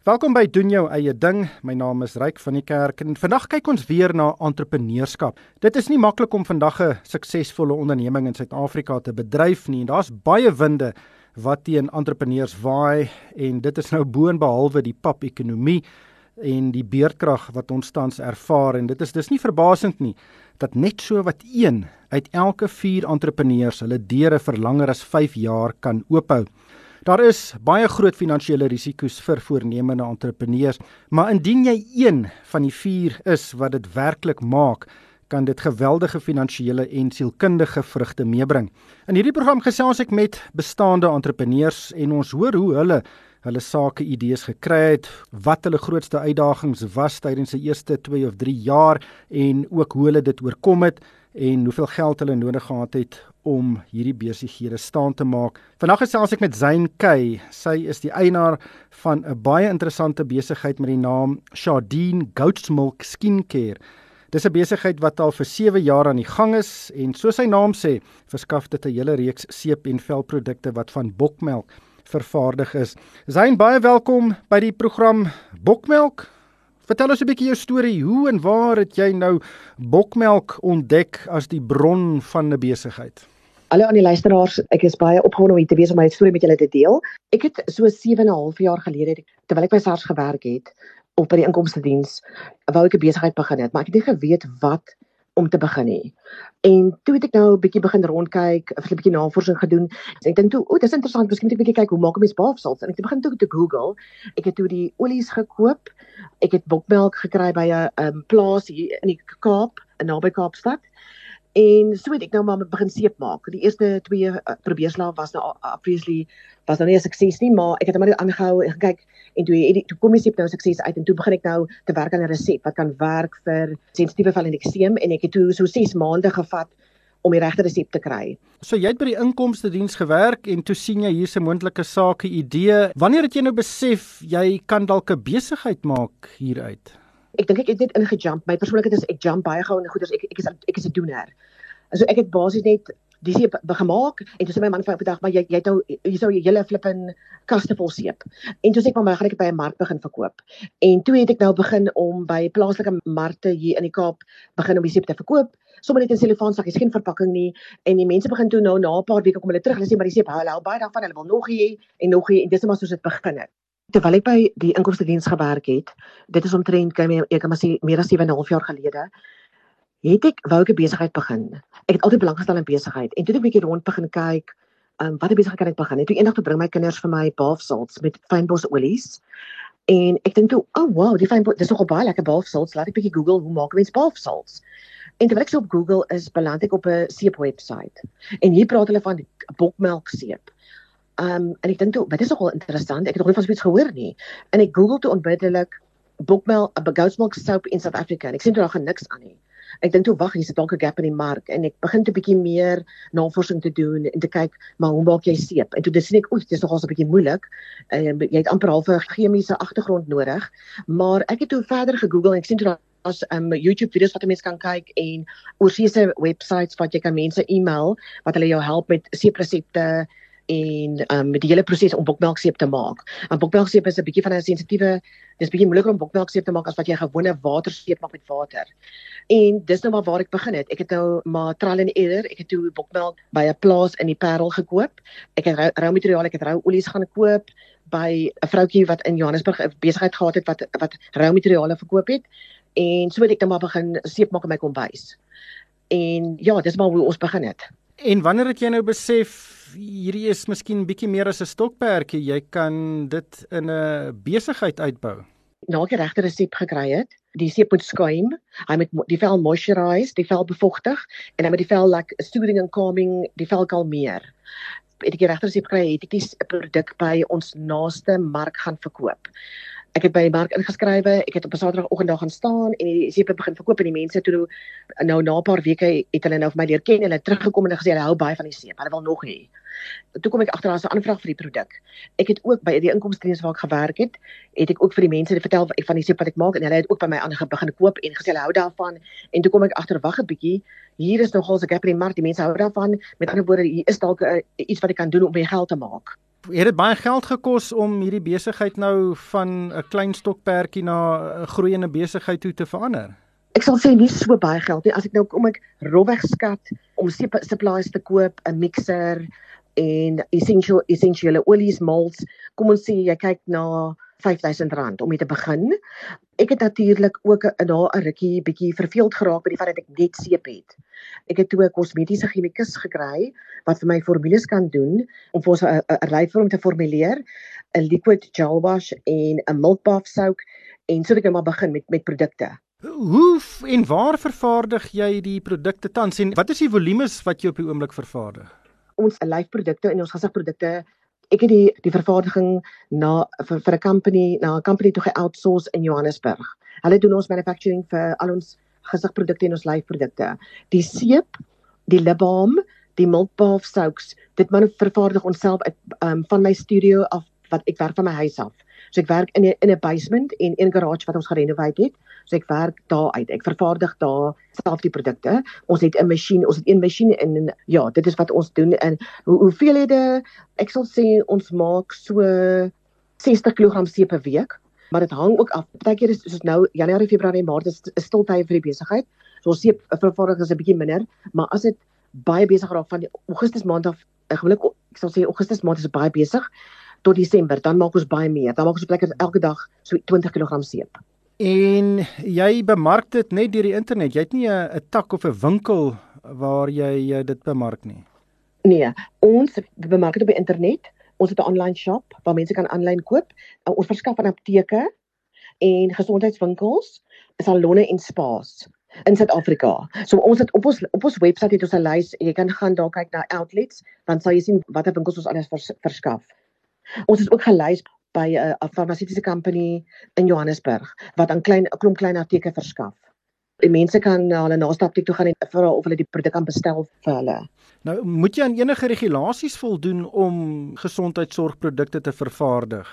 Welkom by doen jou eie ding. My naam is Ryk van die Kerk en vandag kyk ons weer na entrepreneurskap. Dit is nie maklik om vandag 'n suksesvolle onderneming in Suid-Afrika te bedryf nie. Daar's baie winde wat teen entrepreneurs waai en dit is nou boonbehalwe die pap-ekonomie en die beerdkrag wat ons tans ervaar en dit is dis nie verbasend nie dat net so wat een uit elke 4 entrepreneurs hulle deure vir langer as 5 jaar kan oophou. Daar is baie groot finansiële risiko's vir voornemende entrepreneurs, maar indien jy een van die 4 is wat dit werklik maak, kan dit geweldige finansiële en sielkundige vrugte meebring. In hierdie program gesels ek met bestaande entrepreneurs en ons hoor hoe hulle hulle sake idees gekry het, wat hulle grootste uitdagings was tydens se eerste 2 of 3 jaar en ook hoe hulle dit oorkom het en hoeveel geld hulle nodig gehad het om hierdie besighede staan te maak. Vandag gesels ek met Zain Kay. Sy is die eienaar van 'n baie interessante besigheid met die naam Shadeen Goat's Milk Skincare. Dis 'n besigheid wat al vir 7 jaar aan die gang is en soos sy naam sê, verskaf dit 'n hele reeks seep en velprodukte wat van bokmelk vervaardig is. Zain, baie welkom by die program Bokmelk. Vertel ons 'n bietjie jou storie. Hoe en waar het jy nou bokmelk ontdek as die bron van 'n besigheid? Hallo aan die luisteraars. Ek is baie opgewonde om hier te wees om my storie met julle te deel. Ek het so 7 en 'n half jaar gelede terwyl ek by SARS gewerk het op by die inkomste diens, wou ek 'n besigheid begin het, maar ek het nie geweet wat om te begin nie. En toe het ek nou 'n bietjie begin rondkyk, 'n bietjie navorsing gedoen. Ek dink toe, o, dis interessant, miskien moet ek bietjie kyk hoe maak 'n mens baafsals. En ek het begin toe te Google. Ek het toe die olies gekoop. Ek het bokmelk gekry by 'n um, plaas hier in die Kaap, naby Kaapstad. En so het ek nou maar begin seep maak. Die eerste twee uh, probeerslae was nou obviously was nou nie 'n sukses nie, maar ek het hom net aangehou en gekyk en toe het toe kom die seep nou sukses uit en toe begin ek nou te werk aan 'n resep wat kan werk vir sensitiewe vel en ekseem en ek het toe so 6 maande gevat om die regte resep te kry. So jy het by die inkomste diens gewerk en toe sien jy hier's 'n moontlike sake idee. Wanneer het jy nou besef jy kan dalk 'n besigheid maak hieruit? Ek dink ek het net ingejump. My persoonlikheid is ek jump baie gou in goeders. Ek ek is ek is 'n doener. Also ek het basies net dis seep gemaak en toe sê my man vir 'n dag maar jy jy nou jy sou jy hele flippin kaste vol seep. En toe sê ek maar gaan ek by 'n mark begin verkoop. En toe het ek nou begin om by plaaslike markte hier in die Kaap begin om die seep te verkoop. Sommige net in selofaansakkies, geen verpakking nie en die mense begin toe nou na 'n paar weke kom hulle terug hulle sê maar die seep hou hou baie daarvan hulle wil nog hê en nog hê en dis net maar soos dit begin het. Terwyl ek by die inkomste diens gewerk het, dit is omtrent kan my ek maar sê meer as 7 en 'n half jaar gelede het ek wou ek 'n besigheid begin. Ek het altyd belang gestel in besigheid en toe ek 'n bietjie rond begin kyk, um, wat 'n besigheid kan ek begin? En toe eendag toe bring my kinders vir my baafsalts met fynbos olies. En ek dink toe, "Oh wow, die fynbos, dis nogal baie lekker baafsalts. Laat ek bietjie Google hoe maak mense baafsalts?" En terwyl ek so op Google is, beland ek op 'n seep webwerf. En hier praat hulle van bokmelk seep. Um en ek dink toe, dit is nogal interessant. Ek het nog nie van iets gehoor nie. En ek Google toe onmiddellik bokmelk, 'n goat's milk soap in South Africa. En ek sien daar gaan niks aan nie ek dink toe wag hier's dalk 'n gap in die mark en ek begin te bietjie meer navorsing te doen en te kyk maar hoe maak jy seep? En toe dis ek oek dis nogals 'n bietjie moeilik. En uh, jy het amper half 'n chemiese agtergrond nodig maar ek het toe verder gegoogel en ek sien toe as um YouTube video's wat mense kan kyk en oorseese websites wat jy kan mense e-mail wat hulle jou help met seepresepte en um met die hele proses om bokmelkseep te maak. Want bokmelkseep is 'n bietjie van 'n sensitiewe dis bietjie moeiliker om bokmelkseep te maak as wat jy gewone waterseep maak met water. En dis nou maar waar ek begin het. Ek het nou maar trial and error. Ek het toe bokmelk by 'n plaas in die Parel gekoop. Ek het rou materiaal, ek het rou olies gaan koop by 'n vroutjie wat in Johannesburg 'n besigheid gehad het wat wat rou materiale verkoop het. En so het ek nou maar begin seep maak in my kombuis. En ja, dis maar hoe ons begin het. En wanneer het jy nou besef hierdie is miskien bietjie meer as 'n stokperdjie. Jy kan dit in 'n besigheid uitbou. Nou ek regte resep gekry het. Die seep moet skuim. Hy moet die vel moisturize, die vel bevochtig en hy moet die vel like soothing and calming, die vel kalmeer. Het ek die regte resep gekry, het ek die produk by ons naaste mark gaan verkoop ek het by die mark ingeskrywe, ek het op 'n Saterdagoggend daar gaan staan en die seep begin verkoop en die mense toe nou na 'n paar weke het hulle nou vir my leer ken en hulle teruggekom en gesê hulle hou baie van die seep. Hulle wil nog hê. Toe kom ek agter daar's 'n aanvraag vir die produk. Ek het ook by die inkomstediens waar ek gewerk het, het ek ook vir die mense vertel van die seep wat ek maak en hulle het ook by my aan begin koop en gesê hulle hou daarvan en toe kom ek agter wag 'n bietjie. Hier is nogal 'n gap in die mark. Die mense hou daarvan. Met ander woorde, hier is dalk iets wat ek kan doen om my geld te maak. Het dit baie geld gekos om hierdie besigheid nou van 'n klein stokperdjie na 'n groeiende besigheid toe te verander? Ek sal sê nie so baie geld nie. As ek nou kom ek rofweg skat om supplies te koop, 'n mixer en essential essensiële olies, malts, kom ons sê jy kyk na R5000 om mee te begin. Ek het natuurlik ook 'n na 'n rukkie bietjie verveeld geraak by die feit dat ek net seep het. Ek het toe 'n kosmetiese chemikus gekry wat vir my formules kan doen om vir ons 'n lyfvorm te formuleer, 'n liquid gel wash en 'n milk bath soak en so het ek nou maar begin met met produkte. Hoe en waar vervaardig jy die produkte tans en wat is die volumes wat jy op die oomblik vervaardig? Ons lyfprodukte en ons gesigprodukte ek het die die vervaardiging na vir, vir 'n company na 'n company toe ge-outsource in Johannesburg. Hulle doen ons manufacturing vir al ons gesigprodukte en ons lyfprodukte. Die seep, die lip balm, die milk bath soaks, dit man vervaardig ons self uit um, van my studio af wat ek werk van my huis af. So ek werk in 'n in 'n basement en 'n garage wat ons gerenoveer het. So ek werk daar uit. Ek vervaardig daar self die produkte. Ons het 'n masjien, ons het een masjien en, en ja, dit is wat ons doen en hoe hoeveelhede ek sal sê ons maak so 60 kg seep per week. Maar dit hang ook af. Partykeer is soos nou Januarie, Februarie, Maart is, is stiltye vir die besigheid. So ons seep vervaardiging is 'n bietjie minder, maar as dit baie besig raak van Augustus maand af, gewoonlik ek sal sê Augustus maand is baie besig tot Desember, dan maak ons baie meer. Dan maak ons plekke elke dag so 20 kg seep. En jy bemark dit net deur die internet. Jy het nie 'n tak of 'n winkel waar jy dit bemark nie. Nee, ons bemark dit op die internet. Ons het 'n online shop waar mense kan aanlyn koop. Ons verskaf aan apteke en gesondheidswinkels, salonne en spas in Suid-Afrika. So ons het op ons op ons webwerf het ons 'n lys. Jy kan gaan daar kyk na outlets, dan sal jy sien watter winkels ons alles vers, verskaf. Ons is ook gelys by 'n uh, farmaseutiese company in Johannesburg wat aan klein 'n klomp klein apteke verskaf. Die mense kan na hulle naaste apteek toe gaan en vra of hulle die produk kan bestel vir hulle. Nou, moet jy aan enige regulasies voldoen om gesondheidsorgprodukte te vervaardig?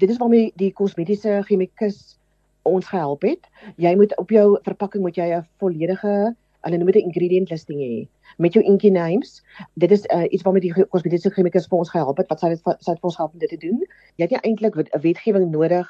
Dit is waarmee die kosmetiese chemikus ons gehelp het. Jy moet op jou verpakking moet jy 'n volledige hulle noem dit 'n ingredient listing hê met jou inky names. Dit is uh, iets waarmee die kosmetiese chemikus vir ons gehelp het wat sy dit sy het vir ons help om dit te doen. Jy het nie eintlik 'n wetgewing nodig.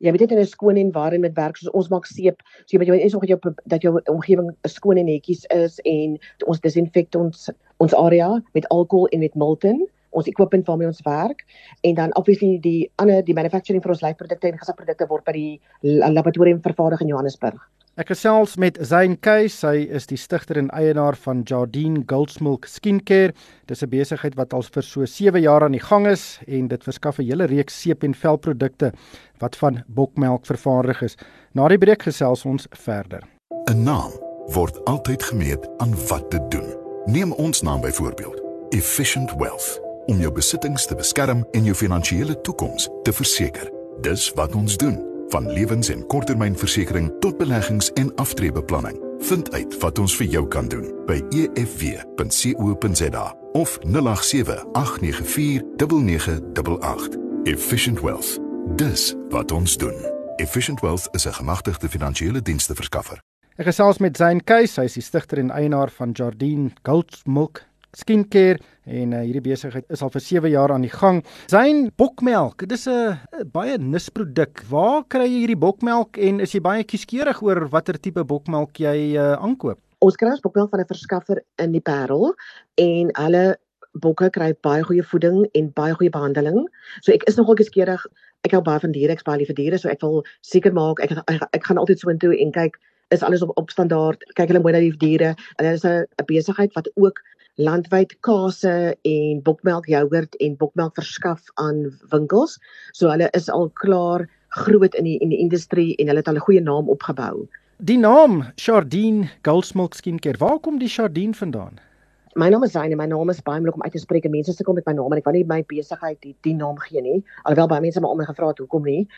Jy moet dit in 'n skoon environment met werk soos ons maak seep. So jy moet jy eens nog dat jou dat jou omgewing skoon en netjies is en ons disinfek ons ons area met alkohol en met Milton ons equipment waarmee ons werk en dan obviously die ander die manufacturing vir ons lyfprodukte en gesigprodukte word by die laboratorium vervaardig in Johannesburg. Ek gesels met Zain Kay, sy is die stigter en eienaar van Jardine Goldsmilk Skincare. Dis 'n besigheid wat al vir so 7 jaar aan die gang is en dit verskaf 'n hele reeks seep en velprodukte wat van bokmelk vervaardig is. Na die breek gesels ons verder. 'n Naam word altyd gemeet aan wat dit doen. Neem ons naam byvoorbeeld, Efficient Wealth, om jou besittings te beskerm en jou finansiële toekoms te verseker. Dis wat ons doen van lewens- en korttermynversekering tot beleggings en aftreebeplanning. Vind uit wat ons vir jou kan doen by efw.co.za of 0878949988. Efficient Wealth. Dis wat ons doen. Efficient Wealth is 'n gemagtigde finansiële diensste verskaffer. Ek gesels met Zain Keys, hy is die stigter en eienaar van Jardine Gold Milk skincare en uh, hierdie besigheid is al vir 7 jaar aan die gang. Zain bokmelk, dit is 'n baie nisproduk. Waar kry jy hierdie bokmelk en is jy baie kieskeurig oor watter tipe bokmelk jy uh, aankoop? Ons kry ons bokmelk van 'n verskaffer in die Parel en hulle bokke kry baie goeie voeding en baie goeie behandeling. So ek is nogal kieskeurig. Ek hou baie van diere, ek spaar liever diere, so ek wil seker maak ek ek, ek gaan altyd so intoe en kyk is alles op op standaard. Kyk hulle mooi na die diere. Hulle is 'n besigheid wat ook landwyd kaase en bokmelk jogurt en bokmelk verskaf aan winkels. So hulle is al klaar groot in die in die industrie en hulle het al 'n goeie naam opgebou. Die naam Chardine Goldsmilk Skincare, waar kom die Chardine vandaan? My naam is Zaine, my naam is baie moeilik om uit te spreek. Mense sê kom met my naam en ek wou nie my besigheid die, die naam gee nie. Alhoewel baie mense my om my gevra het hoekom nie.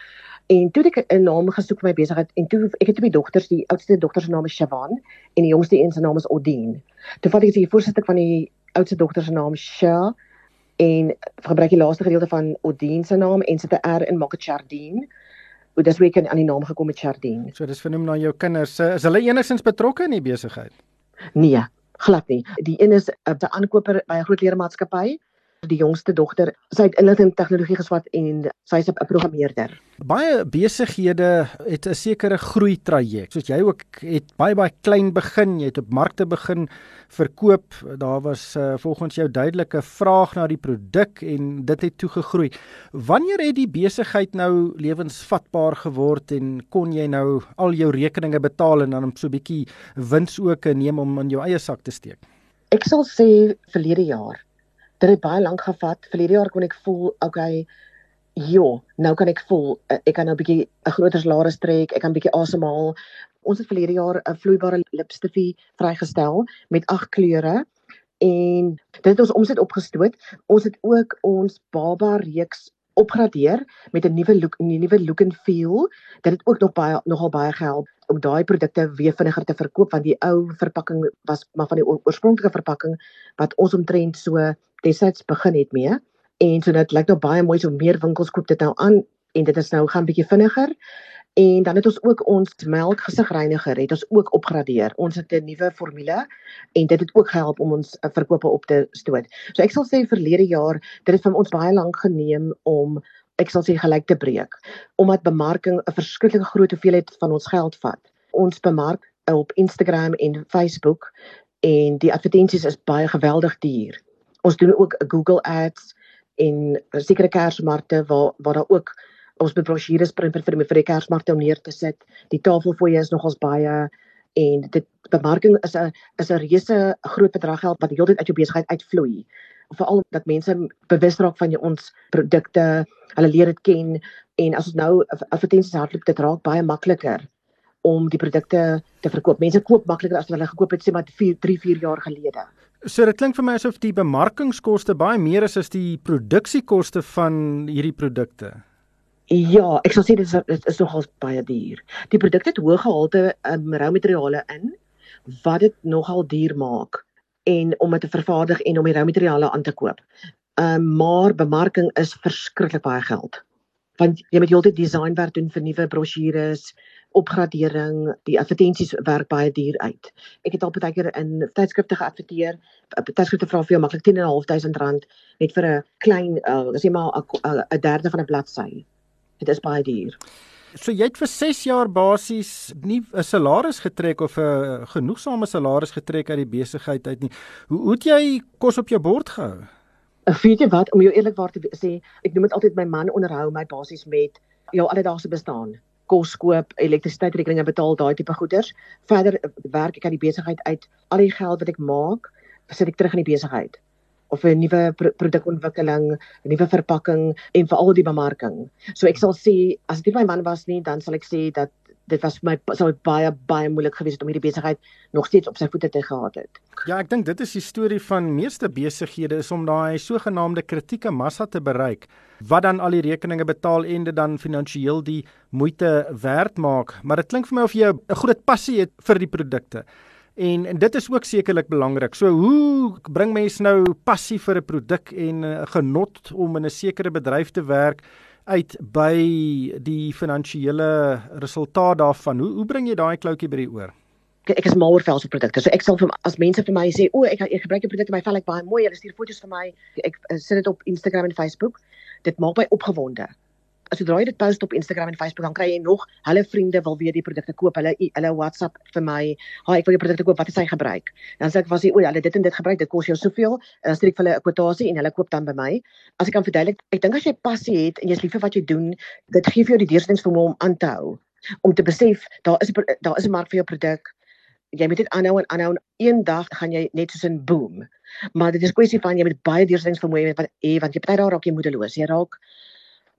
En toe ek 'n naam gesoek vir my besigheid en toe ek het twee dogters, die oudste dogter se naam is Shavan en die jongste een se naam is Odine. Toe vat ek die voorsitter van die oudste dogter se naam Sha en gebruik die laaste gedeelte van Odine se naam en sit 'n R in maak dit Chardine. Hoe dis week aan die naam gekom met Chardine. So dis vernoem na jou kinders. Is hulle enigstens betrokke in die besigheid? Nee, glad nie. Die een is 'n aankoper by 'n groot leermaatskappy die jongste dogter. Sy het inligting tegnologie geswat en sy's 'n programmeerder. Baie besighede het 'n sekere groei traject. Soos jy ook het baie baie klein begin, jy het op markte begin verkoop. Daar was uh, volgens jou duidelike vraag na die produk en dit het toe gegroei. Wanneer het die besigheid nou lewensvatbaar geword en kon jy nou al jou rekeninge betaal en dan so 'n bietjie wins ook neem om in jou eie sak te steek? Ek sal sê verlede jaar dit het baie lank gevat. Verlede jaar kon ek voel, okay, ja, nou kan ek voel eh, ek kan nou 'n bietjie 'n groter salaris trek, ek kan bietjie asemhaal. Ons het verlede jaar 'n vloeibare lipstifie vrygestel met agt kleure en dit het ons omset opgestoot. Ons het ook ons baba reeks opgradeer met 'n nuwe look, 'n nuwe look and feel. Dit het ook nog baie nogal baie gehelp om daai produkte weer vinniger te verkoop want die ou verpakking was maar van die oorspronklike verpakking wat ons omtrent so destyds begin het mee. En so dit lyk nou baie mooi so meer winkels koop dit nou aan en dit is nou gaan bietjie vinniger. En dan het ons ook ons melk gesigreiniger het ons ook opgradeer. Ons het 'n nuwe formule en dit het ook gehelp om ons eh, verkope op te stoot. So ek sal sê verlede jaar, dit het vir ons baie lank geneem om ek sal sê gelyk te breek omdat bemarking 'n verskriklike groot hoeveelheid van ons geld vat. Ons bemark op Instagram en Facebook en die advertensies is baie geweldig duur. Ons doen ook Google Ads en sekere kersmarkte waar waar daar ook ons brosjures print vir vir die kersmarkte om neer te sit. Die tafelfooie is nogals baie en dit bemarking is 'n is 'n reuse groot bedrag geld wat heeltyd uit jou besigheid uitvloei. Veral dat mense bewus raak van jou ons produkte, hulle leer dit ken en as ons nou advertensies hardloop dit raak baie makliker om die produkte te verkoop. Mense koop makliker as wat hulle gekoop het sê maar 4 3 4 jaar gelede. So dit klink vir my asof die bemarkingskoste baie meer is as die produksiekoste van hierdie produkte. Ja, ek sal sê dit is dit is nogals baie duur. Die produk het hoë gehalte um, rou materiale in wat dit nogal duur maak en om dit te vervaardig en om die rou materiale aan te koop. Ehm um, maar bemarking is verskriklik baie geld. Want jy moet heeltyd designwerk doen vir nuwe brosjures, opgradering, die advertensies werk baie duur uit. Ek het al baie keer in tydskrifte geadverteer. Tydskrifte vra vir jou maklik 10.500 rand net vir 'n klein uh sê maar 'n derde van 'n bladsy. Dit is baie duur. So jy het vir 6 jaar basies nie 'n salaris getrek of 'n genoegsame salaris getrek uit die besigheid uit nie. Hoe hoe het jy kos op jou bord gehou? Ek weet jy wat om jou eerlikwaar te sê, ek noem dit altyd my man onderhou my basies met jou alledaagse bestaan kos koop, elektrisiteitsrekeninge betaal, daai tipe goeders. Verder werk ek aan die besigheid uit. Al die geld wat ek maak, sit ek terug in die besigheid of 'n nuwe produkontwikkeling, 'n nuwe verpakking en veral die bemarking. So ek sal sê as dit my man was nie, dan sal ek sê dat dit was vir my sou baie baie moeilik gewees het om hierdie besigheid nog steeds op sy voete te gehad het. Ja, ek dink dit is die storie van meeste besighede is om daai sogenaamde kritieke massa te bereik wat dan al die rekeninge betaal en dit dan finansiëel die moeite werd maak, maar dit klink vir my of jy 'n groot passie het vir die produkte. En en dit is ook sekerlik belangrik. So hoe bring mense nou passie vir 'n produk en uh, genot om in 'n sekere bedryf te werk? uit by die finansiële resultaat daarvan. Hoe hoe bring jy daai kloutjie by die oor? Ek, is mal oor velse produkte. So ek sal vir as mense vir my sê, "O, ek ek gebruik 'n produk en my vel ek baie mooi. Hulle stuur foto's vir my. Ek, ek eh, sit dit op Instagram en Facebook. Dit maak my opgewonde as jy dit post op Instagram en Facebook dan kry jy nog hulle vriende wil weer die produkte koop. Hulle hulle WhatsApp vir my, "Haai, ek wil die produkte koop. Wat is hy gebruik?" Dan sê ek, "Was hy, o, hulle dit en dit gebruik. Dit kos jou soveel." En dan stuur ek vir hulle 'n kwotasie en hulle koop dan by my. As ek kan verduidelik, ek dink as jy passie het en jy's lief vir wat jy doen, dit gee vir jou die deursettingsvermoë om aan te hou. Om te besef daar is daar is 'n mark vir jou produk. Jy moet dit aanhou en aanhou en eendag gaan jy net soos 'n boom. Maar dit is kwessie van jy moet baie deursettingsvermoë hê want jy want jy party daar raak jy moedeloos. Jy raak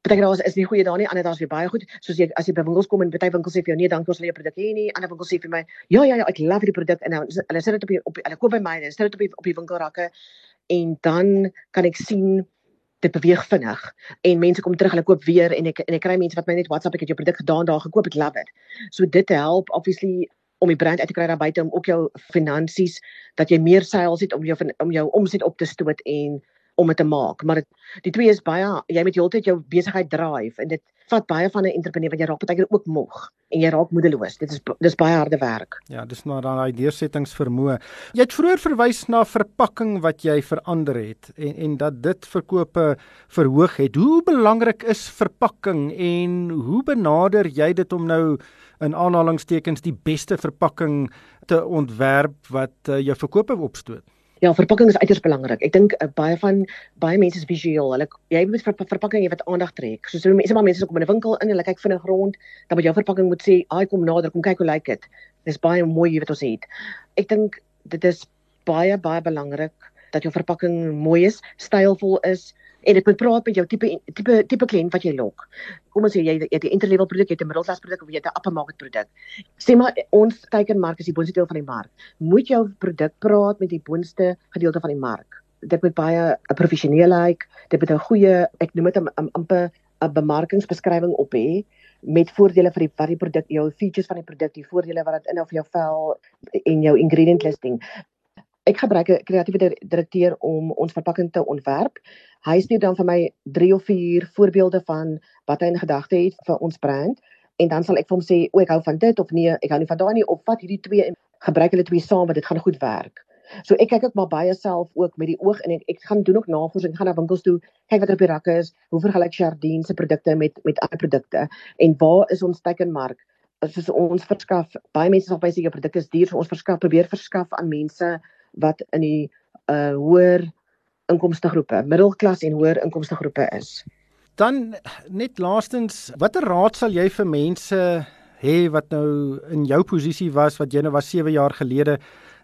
Party daar is nie goeie daar nie, ander daar's weer baie goed. Soos jy as jy by winkels kom en party winkels sê vir jou nee, dankie ons wil jou produk hê nie. Ander winkels sê vir my, ja ja ja, ek love die produk en nou hulle sit dit op die, op hulle koop by my en sit dit op die op die winkelrakke en dan kan ek sien dit beweeg vinnig en mense kom terug, hulle koop weer en ek en ek kry mense wat my net WhatsApp ek het jou produk gedaan daar gekoop, ek love it. So dit help obviously om die brand uit te kry daar buite om ook jou finansies dat jy meer sales het om jou om jou omset op te stoot en om dit te maak, maar dit die twee is baie jy moet heeltyd jou besigheid drive en dit vat baie van 'n entrepreneur wat jy raak baie keer ook moeg en jy raak moedeloos. Dit is dis baie harde werk. Ja, dis maar dan daai deursettingsvermoë. Jy het vroeër verwys na verpakking wat jy verander het en en dat dit verkope verhoog het. Hoe belangrik is verpakking en hoe benader jy dit om nou in aanhalingstekens die beste verpakking te ontwerp wat uh, jou verkope opstoot? Ja, verpakking is uiters belangrik. Ek dink uh, baie van baie mense is visueel. Hulle jy moet ver, verpakking hê wat aandag trek. Soos mense maar mense kom in 'n winkel in hulle kyk vinnig rond, dan moet jou verpakking moet sê, "Ai, kom nader, kom kyk hoe lyk dit." Dis baie mooi wat ons het. Ek dink dit is baie baie belangrik dat jou verpakking mooi is, stylvol is, en dit moet praat met jou tipe tipe tipe kliënt wat jy lok. Kom ons sê jy het 'n entry level produk, jy het 'n middelklas produk of jy het 'n upper market produk. Sê maar ons teikenmark is die boonste deel van die mark. Moet jou produk praat met die boonste gedeelte van die mark. Dit moet baie 'n professioneel lyk, dit moet 'n goeie, ek noem dit 'n amper 'n bemarkingsbeskrywing op hê met voordele vir die wat die produk jou features van die produk, die voordele wat dit inhou vir jou vel en jou ingredient listing ek gebruik 'n kreatiewe direkteur om ons verpakking te ontwerp. Hy stuur dan vir my 3 of 4 voorbeelde van wat hy in gedagte het vir ons brand en dan sal ek vir hom sê, "O, ek hou van dit of nee, ek hou nie van daai nie of vat hierdie twee en gebruik hulle twee saam want dit gaan goed werk." So ek kyk ook maar baie self ook met die oog en ek, ek gaan doen ook navorsing, gaan na winkels toe, kyk wat op die rakke is, hoe vergelyk Jardine se produkte met met ander produkte en waar is ons teikenmark? Soos ons verskaf, baie mense sal baie sê jou produk is duur, so ons verskaf probeer verskaf aan mense wat in die uh hoër inkomste groepe, middelklas en hoër inkomste groepe is. Dan net laastens, watter raad sal jy vir mense hê wat nou in jou posisie was wat jy nou was 7 jaar gelede?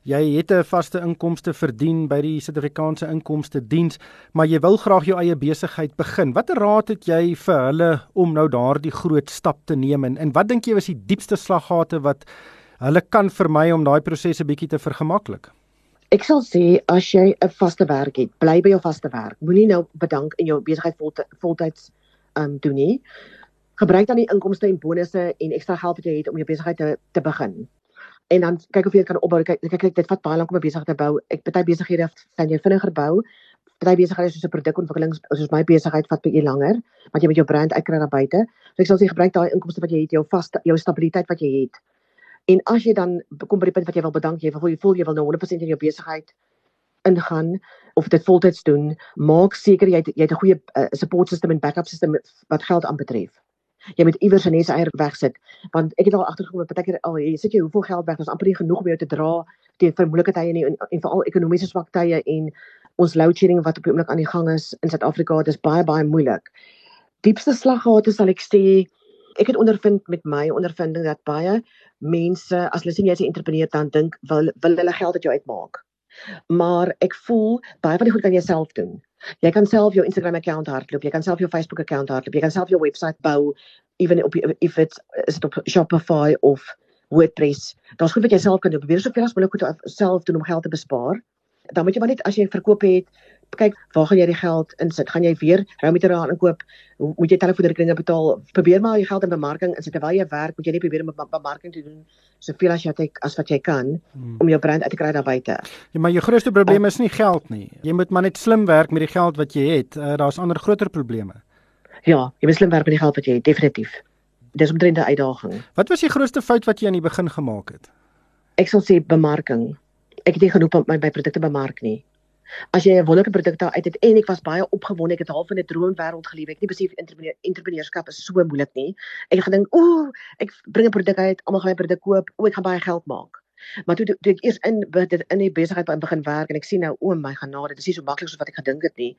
Jy het 'n vaste inkomste verdien by die Suid-Afrikaanse Inkomste Diens, maar jy wil graag jou eie besigheid begin. Watter raad het jy vir hulle om nou daardie groot stap te neem en, en wat dink jy was die diepste slaggate wat hulle kan vermy om daai proses 'n bietjie te vergemaklik? Ek sal sê as jy 'n vaste werk het, bly by jou vaste werk. Moenie nou bedank in jou besigheid voltyds um doen nie. Gebruik dan die inkomste en bonusse en ekstra geld wat jy het om jou besigheid te te begin. En dan kyk of jy kan opbou. Kyk kyk, kyk dit vat baie lank om 'n besigheid te bou. Ek baie besighede kan jy vinniger bou. Baie besighede soos 'n produkontwikkeling soos my besigheid vat baie langer, want jy moet jou brand uitkry na buite. So ek sal sê gebruik daai inkomste wat jy het, jou vaste jou stabiliteit wat jy het En as jy dan kom by die punt wat jy wil bedank, jy wil jy voel jy wil nou 100% in jou besigheid ingaan of dit voltyds doen, maak seker jy het, jy het 'n goeie uh, support system en backup system wat geld aanbetref. Jy moet iewers 'n nese eier wegsit want ek het al agtergekom dat partykeer al jy sit jy hoeveel geld weg, dis amper nie genoeg om jou te dra teen vir moeilike tye en, en, en veral ekonomiese swak tye en ons load shedding wat op die oomblik aan die gang is in Suid-Afrika, dis baie baie moeilik. Diepste slaggate sal ek sê ek het ondervind met my ondervinding dat baie mense as hulle sien jy is 'n entrepreneur dan dink wil wil hulle geld uit jou uitmaak. Maar ek voel baie van die goed kan jy self doen. Jy kan self jou Instagram account hardloop, jy kan self jou Facebook account hardloop, jy kan self jou webwerf bou even op if it's is it op Shopify of WordPress. Daar's goed wat jy self kan doen. Probeer soveel as moontlik self doen om geld te bespaar. Dan moet jy maar net as jy verkoop het, kyk waar gaan jy die geld insit? Gaan jy weer rou met eraan inkoop? Moet jy telefoonrekeninge betaal? Probeer maar jou geld in bemarking insit terwyl jy werk, moet jy net probeer om bemarking te doen soveel as jy het, as wat jy kan hmm. om jou brand uit te kry daar buite. Ja, maar jou grootste probleem uh, is nie geld nie. Jy moet maar net slim werk met die geld wat jy het. Uh, Daar's ander groter probleme. Ja, jy moet slim werk met die geld wat jy het, definitief. Dis omtrent 'n uitdaging. Wat was die grootste fout wat jy aan die begin gemaak het? Ek sal sê bemarking. Ek het nie genoeg op my, my produkte bemark nie as jy 'n wonderlike produk daar uit het en ek was baie opgewonde ek het half in 'n droomwêreld geleef ek nie besef entrepreneur entrepreneurskap is so moeilik nie. Ek het gedink ooh ek bring 'n produk uit almal gaan my produk koop o ek gaan baie geld maak. Maar toe toe ek eers in dit in die besigheid begin werk en ek sien nou o my genade dit is nie so maklik soos wat ek gedink het nie.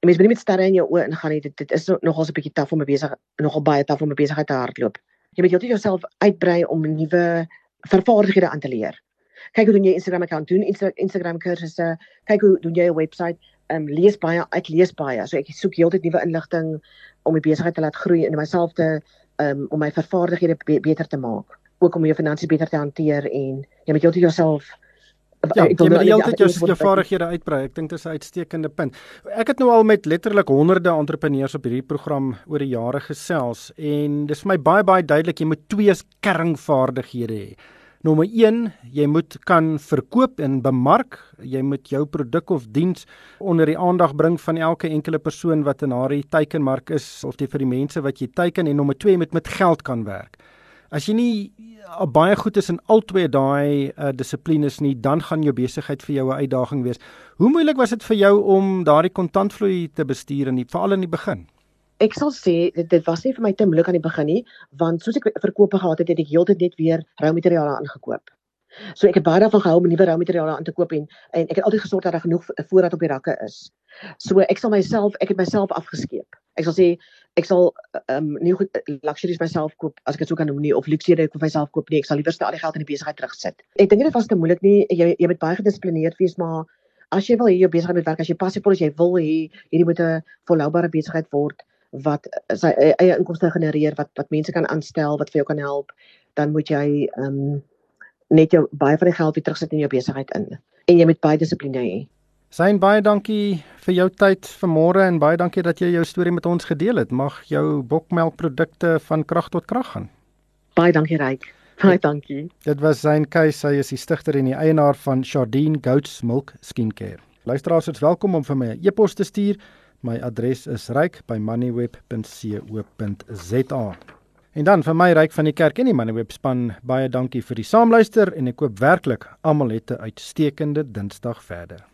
En mens moet nie met sterre in jou oë ingaan nie dit dit is nogals 'n bietjie taaf om 'n besig nogal baie taaf om 'n besigheid te hardloop. Jy moet heeltyd jouself uitbrei om nuwe vervaardighede aan te leer kyk hoe doen jy Instagram account doen Insta Instagram kursusse kyk hoe doen jy 'n webwerf um, lees baie ek lees baie so ek soek heeltyd nuwe inligting om my besigheid te laat groei en myself te um, om my vervaardighede be beter te maak ook om jou finansies beter te hanteer en jy moet heeltyd jouself Ja, jy moet altyd jou jou vaardighede uitbrei. Ek dink dit is 'n uitstekende punt. Ek het nou al met letterlik honderde entrepreneurs op hierdie program oor die jare gesels en dis vir my baie baie duidelik jy moet twee kernvaardighede hê. Nommer 1, jy moet kan verkoop en bemark. Jy moet jou produk of diens onder die aandag bring van elke enkele persoon wat in haar teikenmark is of dit vir die mense wat jy teiken en nommer 2, jy moet met geld kan werk. As jy nie al baie goed is in al twee daai uh, dissiplines nie, dan gaan jou besigheid vir jou 'n uitdaging wees. Hoe moeilik was dit vir jou om daardie kontantvloei te bestuur in die veral in die begin? Ek sal sê dit, dit was nie vir my te moeilik aan die begin nie, want soos ek verkope gehad het, het ek heeltyd net weer rou materiale aangekoop. So ek het baie daarvan gehou om nuwe rou materiale aan te koop en en ek het altyd gesorg dat daar genoeg voorraad op die rakke is. So ek sal myself, ek het myself afgeskeep. Ek sal sê ek sal ehm um, nie goed luxuries myself koop as ek dit sou kan noem nie of luxe ek vir myself koop nie. Ek sal liewer al die geld in die besigheid terugsit. Ek dink dit was te moeilik nie. Jy jy moet baie gedissiplineerd wees, maar as jy wil hê jou besigheid moet werk, as jy passievol is, jy wil hê hierdie moet 'n volhoubare besigheid word wat sy eie inkomste genereer, wat wat mense kan aanstel, wat vir jou kan help, dan moet jy ehm um, net jou baie van die geld weer terugsit in jou besigheid in. En jy moet baie dissipline hê. Syn baie dankie vir jou tyd vanmôre en baie dankie dat jy jou storie met ons gedeel het. Mag jou bokmelkprodukte van krag tot krag gaan. Baie dankie Ryk. Baie dankie. Dit was Syn Keys, hy is die stigter en die eienaar van Shardine Goats Milk Skincare. Luisteraars, is welkom om vir my 'n e-pos te stuur. My adres is ryk@moneyweb.co.za. En dan vir my ryk van die kerk en die Moneyweb span, baie dankie vir die saamluister en ek koop werklik almal het 'n uitstekende Dinsdag verder.